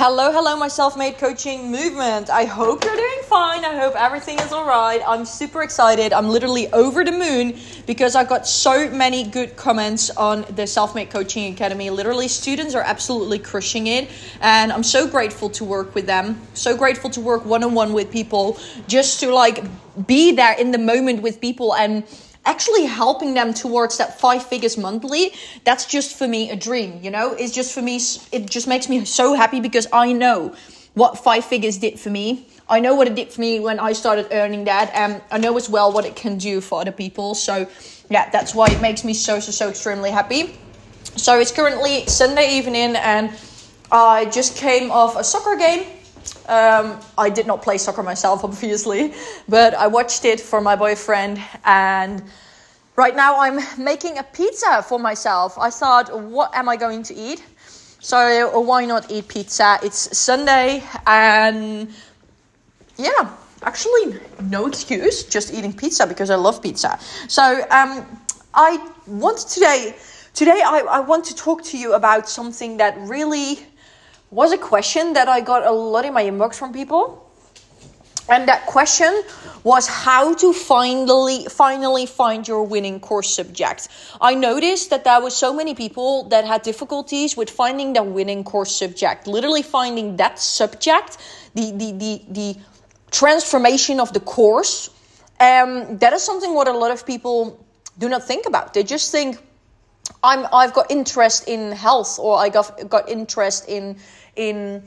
Hello, hello, my self made coaching movement. I hope you're doing fine. I hope everything is all right. I'm super excited. I'm literally over the moon because I got so many good comments on the Self Made Coaching Academy. Literally, students are absolutely crushing it, and I'm so grateful to work with them. So grateful to work one on one with people, just to like be there in the moment with people and actually helping them towards that five figures monthly that's just for me a dream you know? It's just for me it just makes me so happy because i know what five figures did for me. I know what it did for me when i started earning that and i know as well what it can do for other people. So yeah that's why it makes me so so so extremely happy. So it's currently sunday evening and i just came off a soccer game um, I did not play soccer myself, obviously, but I watched it for my boyfriend. And right now, I'm making a pizza for myself. I thought, what am I going to eat? So, why not eat pizza? It's Sunday, and yeah, actually, no excuse, just eating pizza because I love pizza. So, um, I want today. Today, I, I want to talk to you about something that really was a question that I got a lot in my inbox from people. And that question was how to finally finally find your winning course subject. I noticed that there were so many people that had difficulties with finding their winning course subject. Literally finding that subject, the the the, the transformation of the course. Um, that is something what a lot of people do not think about. They just think I'm I've got interest in health or I got got interest in in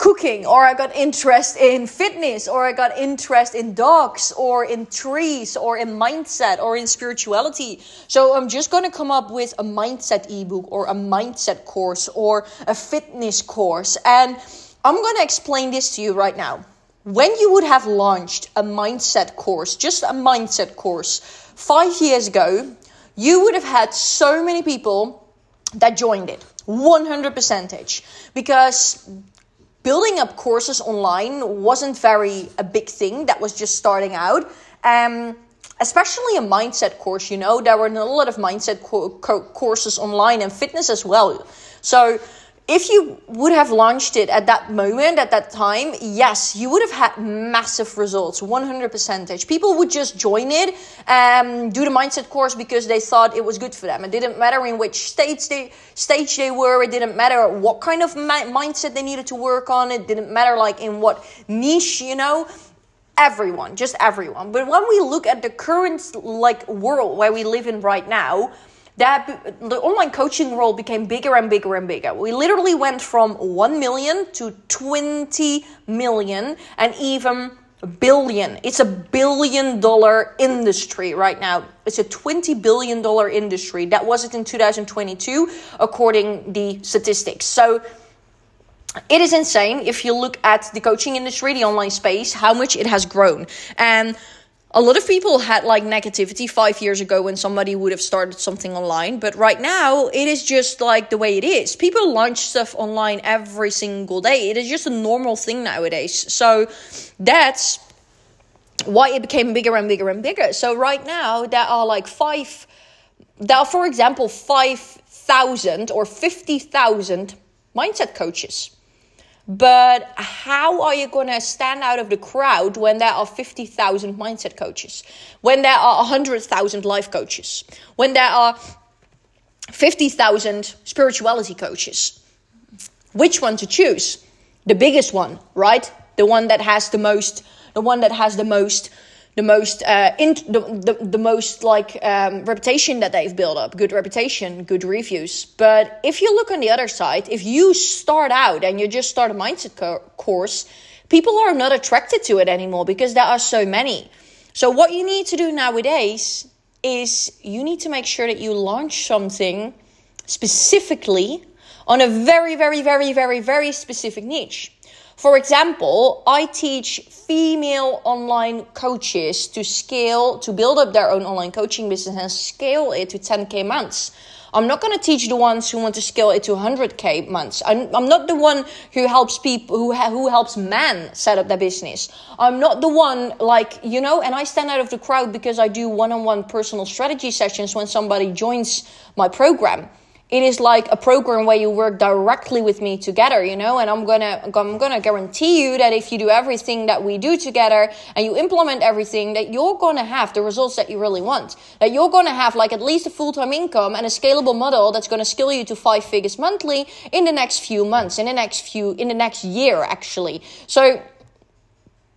cooking or I got interest in fitness or I got interest in dogs or in trees or in mindset or in spirituality. So I'm just going to come up with a mindset ebook or a mindset course or a fitness course and I'm going to explain this to you right now. When you would have launched a mindset course, just a mindset course 5 years ago, you would have had so many people that joined it. 100 percentage. Because building up courses online wasn't very a big thing that was just starting out. Um, especially a mindset course you know? There were a lot of mindset co- co- courses online and fitness as well. So if you would have launched it at that moment, at that time, yes, you would have had massive results, 100 percentage. People would just join it, and do the mindset course because they thought it was good for them. It didn't matter in which stage they stage they were. It didn't matter what kind of mi- mindset they needed to work on. It didn't matter like in what niche, you know everyone just everyone but when we look at the current like world where we live in right now that the online coaching role became bigger and bigger and bigger. We literally went from 1 million to 20 million and even a billion. It's a billion dollar industry right now. It's a 20 billion dollar industry. That was it in 2022 according the statistics. So it is insane if you look at the coaching industry, the online space, how much it has grown. And a lot of people had like negativity five years ago when somebody would have started something online, but right now it is just like the way it is. People launch stuff online every single day. It is just a normal thing nowadays. So that's why it became bigger and bigger and bigger. So right now there are like five, there are, for example, 5,000 or 50,000 mindset coaches. But how are you going to stand out of the crowd when there are 50,000 mindset coaches? When there are 100,000 life coaches? When there are 50,000 spirituality coaches? Which one to choose? The biggest one, right? The one that has the most, the one that has the most the most uh, in, the, the, the most like um, reputation that they've built up. Good reputation good reviews. But if you look on the other side if you start out and you just start a mindset co- course people are not attracted to it anymore because there are so many. So what you need to do nowadays is you need to make sure that you launch something specifically on a very very very very very specific niche for example, I teach female online coaches to scale, to build up their own online coaching business and scale it to 10K months. I'm not going to teach the ones who want to scale it to 100k months. I'm, I'm not the one who helps people who ha- who helps men set up their business. I'm not the one like you know, and I stand out of the crowd because I do one-on-one personal strategy sessions when somebody joins my program it is like a program where you work directly with me together you know and i'm gonna i'm gonna guarantee you that if you do everything that we do together and you implement everything that you're gonna have the results that you really want. That you're gonna have like at least a full-time income and a scalable model that's gonna scale you to five figures monthly in the next few months in the next few in the next year actually. So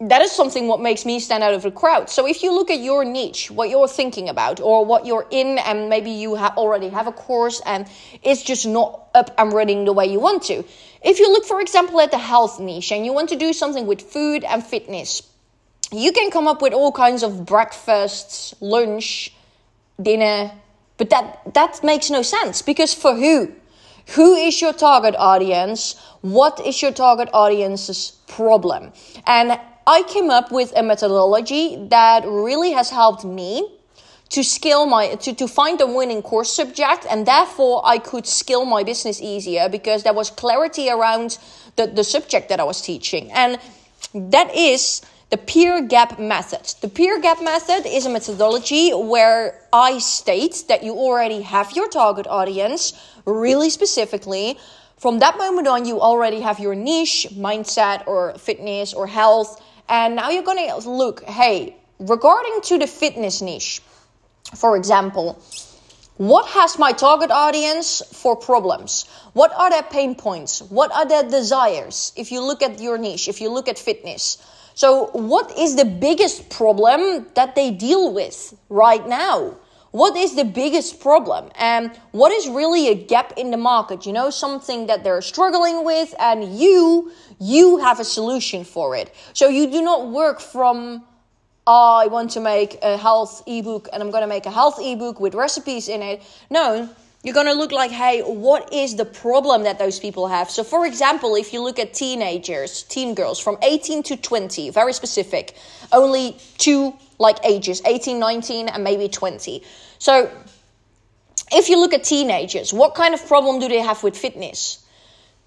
that is something what makes me stand out of the crowd. So if you look at your niche, what you're thinking about, or what you're in, and maybe you ha- already have a course and it's just not up and running the way you want to. If you look, for example, at the health niche and you want to do something with food and fitness, you can come up with all kinds of breakfasts, lunch, dinner, but that that makes no sense because for who? Who is your target audience? What is your target audience's problem? And I came up with a methodology that really has helped me to scale my to, to find a winning course subject and therefore I could scale my business easier because there was clarity around the, the subject that I was teaching. And that is the Peet gap method. The Peet gap method is a methodology where I state that you already have your target audience really specifically. From that moment on, you already have your niche, mindset, or fitness, or health and now you're going to look, hey, regarding to the fitness niche, for example, what has my target audience for problems? What are their pain points? What are their desires? If you look at your niche, if you look at fitness. So, what is the biggest problem that they deal with right now? What is the biggest problem? And what is really a gap in the market? You know, something that they're struggling with, and you you have a solution for it. So you do not work from, oh, I want to make a health ebook and I'm going to make a health ebook with recipes in it. No, you're going to look like, hey, what is the problem that those people have? So, for example, if you look at teenagers, teen girls from 18 to 20, very specific, only two like ages 18, 19, and maybe 20. So, if you look at teenagers, what kind of problem do they have with fitness?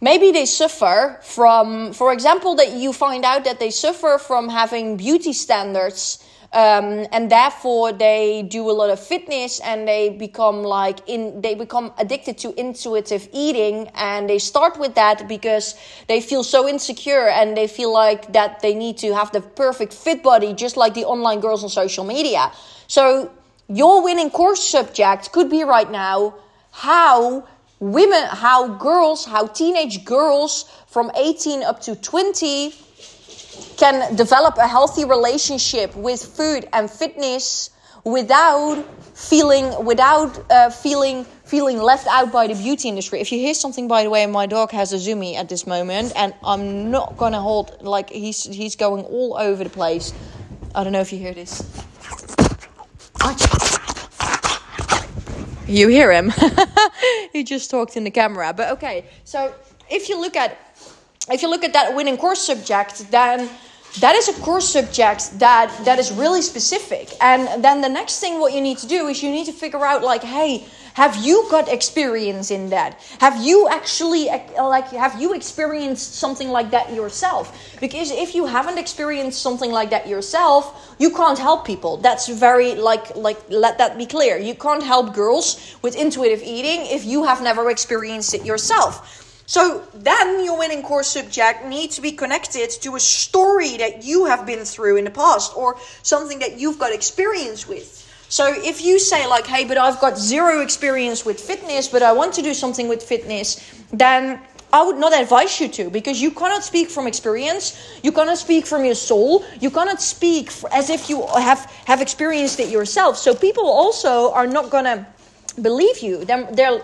maybe they suffer from, for example, that you find out that they suffer from having beauty standards. Um, and therefore they do a lot of fitness and they become like in they become addicted to intuitive eating. And they start with that because they feel so insecure and they feel like that they need to have the perfect fit body just like the online girls on social media. So your winning course subject could be right now how women, how girls, how teenage girls from 18 up to 20 can develop a healthy relationship with food and fitness without feeling without uh, feeling feeling left out by the beauty industry. If you hear something, by the way, my dog has a zoomy at this moment, and I'm not gonna hold like he's he's going all over the place. I don't know if you hear this. You hear him. he just talked in the camera. But okay, so if you look at if you look at that winning course subject, then that is a course subject that that is really specific. And then the next thing what you need to do is you need to figure out like, hey, have you got experience in that? Have you actually like have you experienced something like that yourself? Because if you haven't experienced something like that yourself, you can't help people. That's very like like let that be clear. You can't help girls with intuitive eating if you have never experienced it yourself. So then your winning course subject needs to be connected to a story that you have been through in the past or something that you've got experience with. So if you say like, hey, but I've got zero experience with fitness, but I want to do something with fitness, then I would not advise you to because you cannot speak from experience. You cannot speak from your soul. You cannot speak as if you have have experienced it yourself. So people also are not gonna believe you. They're, they're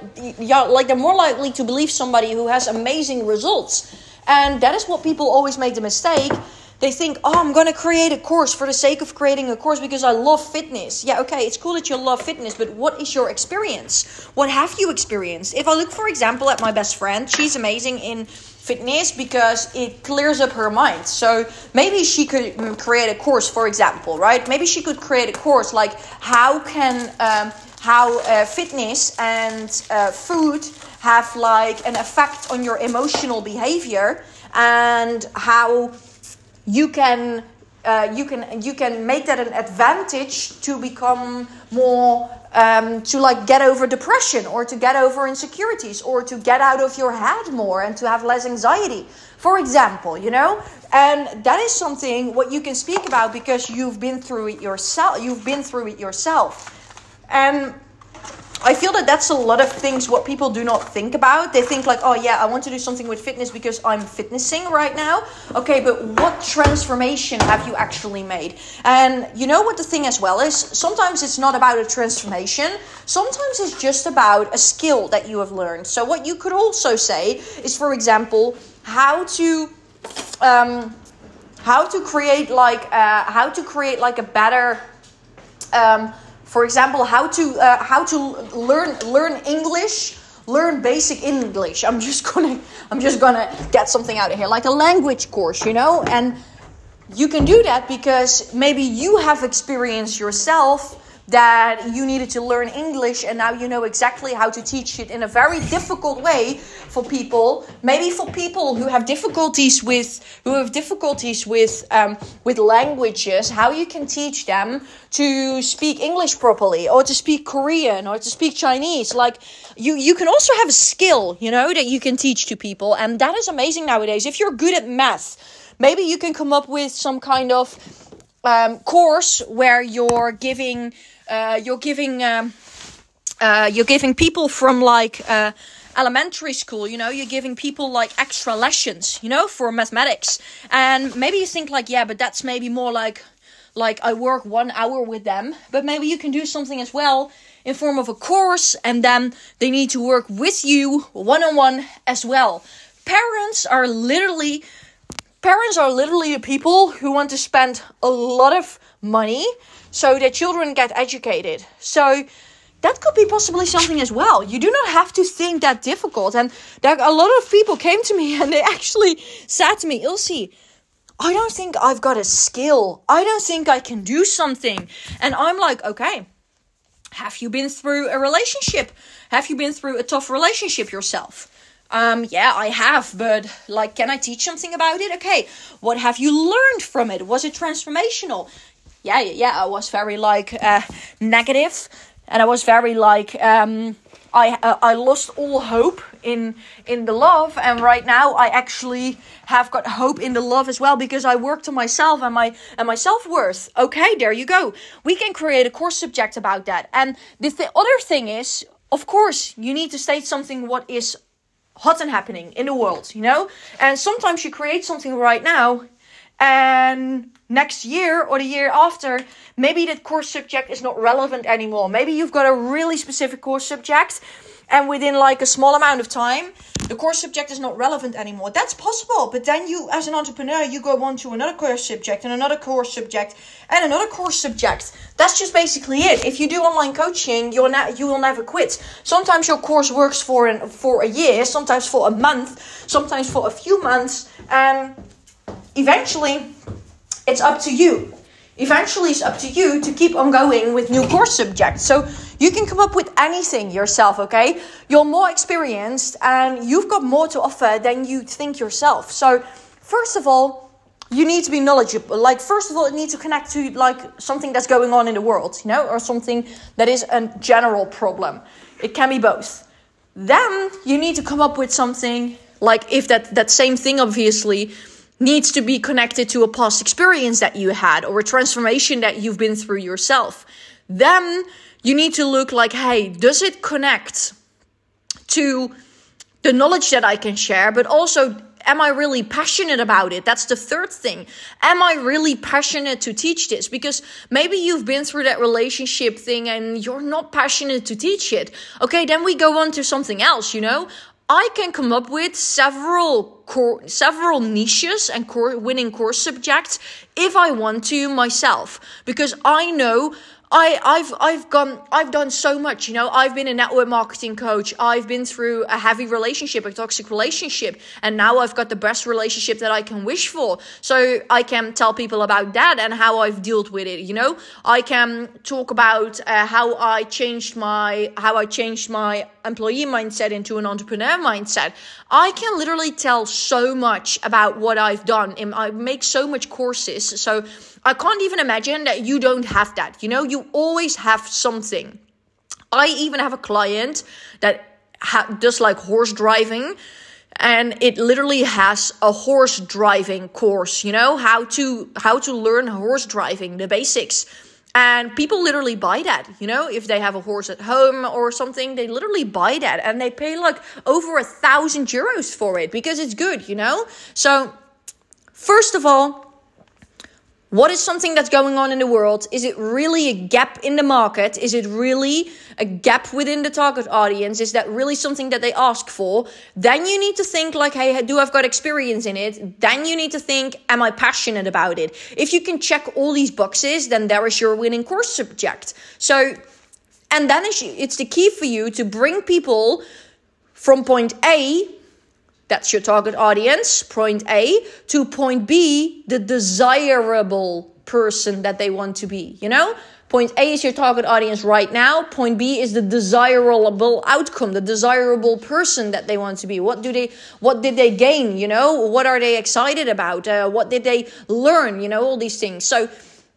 like they're more likely to believe somebody who has amazing results, and that is what people always make the mistake they think, oh, I'm going to create a course for the sake of creating a course because I love fitness. Yeah, okay, it's cool that you love fitness, but what is your experience? What have you experienced? If I look, for example, at my best friend, she's amazing in fitness because it clears up her mind. So maybe she could mm, create a course, for example, right? Maybe she could create a course like how can um, how uh, fitness and uh, food have like an effect on your emotional behavior and how you can uh, you can you can make that an advantage to become more um, to like get over depression or to get over insecurities or to get out of your head more and to have less anxiety for example you know? And that is something what you can speak about because you've been through it yourself you've been through it yourself and I feel that that's a lot of things what people do not think about. They think like, oh yeah, I want to do something with fitness because I'm fitnessing right now. Okay, but what transformation have you actually made? And you know what the thing as well is? Sometimes it's not about a transformation. Sometimes it's just about a skill that you have learned. So what you could also say is, for example, how to um, how to create like uh, how to create like a better um, for example, how to uh, how to learn learn English, learn basic English. I'm just gonna I'm just gonna get something out of here, like a language course, you know. And you can do that because maybe you have experienced yourself that you needed to learn English and now you know exactly how to teach it in a very difficult way for people. Maybe for people who have difficulties with who have difficulties with um, with languages, how you can teach them to speak English properly or to speak Korean or to speak Chinese. Like you you can also have a skill, you know, that you can teach to people and that is amazing nowadays. If you're good at math, maybe you can come up with some kind of um, course where you're giving uh, you're giving um, uh, you're giving people from like uh, elementary school you know you're giving people like extra lessons you know for mathematics. And maybe you think like yeah but that's maybe more like like i work one hour with them. But maybe you can do something as well in form of a course and then they need to work with you one-on-one as well. Parents are literally parents are literally the people who want to spend a lot of money so their children get educated. So that could be possibly something as well. You do not have to think that difficult. And there a lot of people came to me and they actually said to me, Ilse, I don't think I've got a skill. I don't think I can do something. And I'm like, okay, have you been through a relationship? Have you been through a tough relationship yourself? Um, yeah, I have, but like, can I teach something about it? Okay, what have you learned from it? Was it transformational? Yeah, yeah, I was very like uh, negative, and I was very like um, I uh, I lost all hope in in the love, and right now I actually have got hope in the love as well because I worked on myself and my and my self worth. Okay, there you go. We can create a course subject about that, and the th- other thing is, of course, you need to state something what is hot and happening in the world, you know, and sometimes you create something right now and next year or the year after, maybe that course subject is not relevant anymore. Maybe you've got a really specific course subject, and within like a small amount of time, the course subject is not relevant anymore. That's possible, but then you, as an entrepreneur, you go on to another course subject and another course subject and another course subject. That's just basically it. If you do online coaching, you're not, you will never quit. Sometimes your course works for an, for a year, sometimes for a month, sometimes for a few months, and eventually it's up to you. Eventually, it's up to you to keep on going with new course subjects. So you can come up with anything yourself, okay? You're more experienced and you've got more to offer than you think yourself. So, first of all, you need to be knowledgeable. Like, first of all, it needs to connect to like something that's going on in the world, you know, or something that is a general problem. It can be both. Then you need to come up with something like if that that same thing obviously needs to be connected to a past experience that you had or a transformation that you've been through yourself. Then you need to look like, hey, does it connect to the knowledge that I can share, but also am I really passionate about it? That's the third thing. Am I really passionate to teach this? Because maybe you've been through that relationship thing and you're not passionate to teach it. Okay, then we go on to something else, you know? I can come up with several core, several niches and core, winning course subjects if I want to myself because I know I, I've I've gone I've done so much, you know. I've been a network marketing coach. I've been through a heavy relationship, a toxic relationship, and now I've got the best relationship that I can wish for. So I can tell people about that and how I've dealt with it. You know, I can talk about uh, how I changed my how I changed my employee mindset into an entrepreneur mindset. I can literally tell so much about what I've done. I make so much courses. So I can't even imagine that you don't have that. You know, you always have something. I even have a client that ha- does like horse driving and it literally has a horse driving course you know how to how to learn horse driving the basics and people literally buy that you know if they have a horse at home or something they literally buy that and they pay like over a thousand euros for it because it's good you know so first of all what is something that's going on in the world? Is it really a gap in the market? Is it really a gap within the target audience? Is that really something that they ask for? Then you need to think like, hey, do I've got experience in it? Then you need to think, am I passionate about it? If you can check all these boxes, then there is your winning course subject. So, and then it's the key for you to bring people from point A that's your target audience, point A, to point B, the desirable person that they want to be, you know? Point A is your target audience right now. Point B is the desirable outcome, the desirable person that they want to be. What do they, what did they gain? You know, what are they excited about? Uh, what did they learn? You know, all these things. So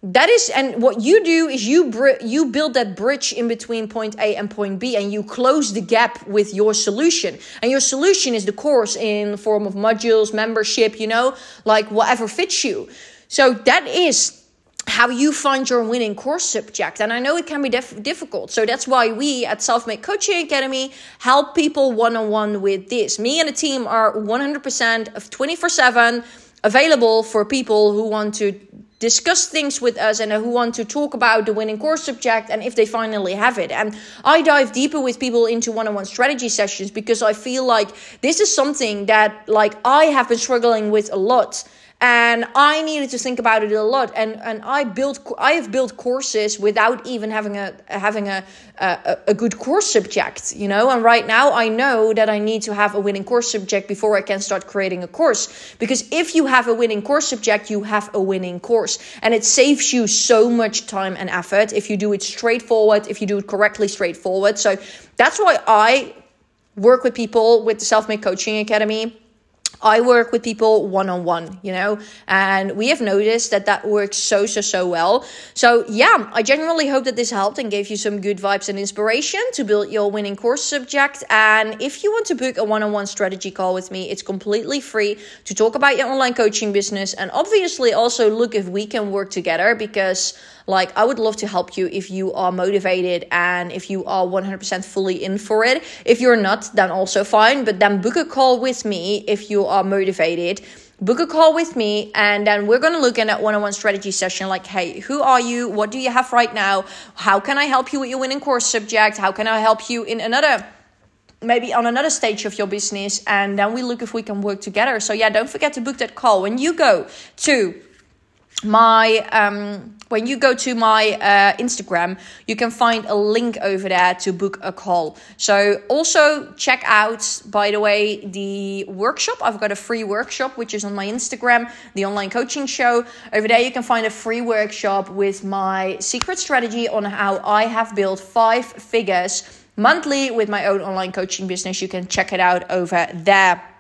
that is and what you do is you br- you build that bridge in between point A and point B and you close the gap with your solution. And your solution is the course in form of modules membership you know like whatever fits you. So that is how you find your winning course subject. And i know it can be def- difficult. So that's why we at self-made coaching academy help people one-on-one with this. Me and the team are 100% of 24-7 available for people who want to discuss things with us and who want to talk about the winning course subject and if they finally have it. And I dive deeper with people into one-on-one strategy sessions because I feel like this is something that like I have been struggling with a lot and I needed to think about it a lot. And and I built I have built courses without even having a having a a, a good course subject, you know. And right now I know that I need to have a winning course subject before I can start creating a course. Because if you have a winning course subject, you have a winning course, and it saves you so much time and effort if you do it straightforward, if you do it correctly straightforward. So that's why I work with people with the Self Made Coaching Academy I work with people one on one, you know, and we have noticed that that works so, so, so well. So, yeah, I genuinely hope that this helped and gave you some good vibes and inspiration to build your winning course subject. And if you want to book a one on one strategy call with me, it's completely free to talk about your online coaching business and obviously also look if we can work together because like, I would love to help you if you are motivated and if you are 100% fully in for it. If you're not, then also fine, but then book a call with me if you are motivated book a call with me and then we're going to look at that one-on-one strategy session like hey who are you? What do you have right now? How can i help you with your winning course subject? How can i help you in another maybe on another stage of your business? And then we look if we can work together. So yeah don't forget to book that call. When you go to my um, when you go to my uh, Instagram, you can find a link over there to book a call. So also check out, by the way, the workshop. I've got a free workshop which is on my Instagram, the online coaching show. Over there, you can find a free workshop with my secret strategy on how I have built five figures monthly with my own online coaching business. You can check it out over there.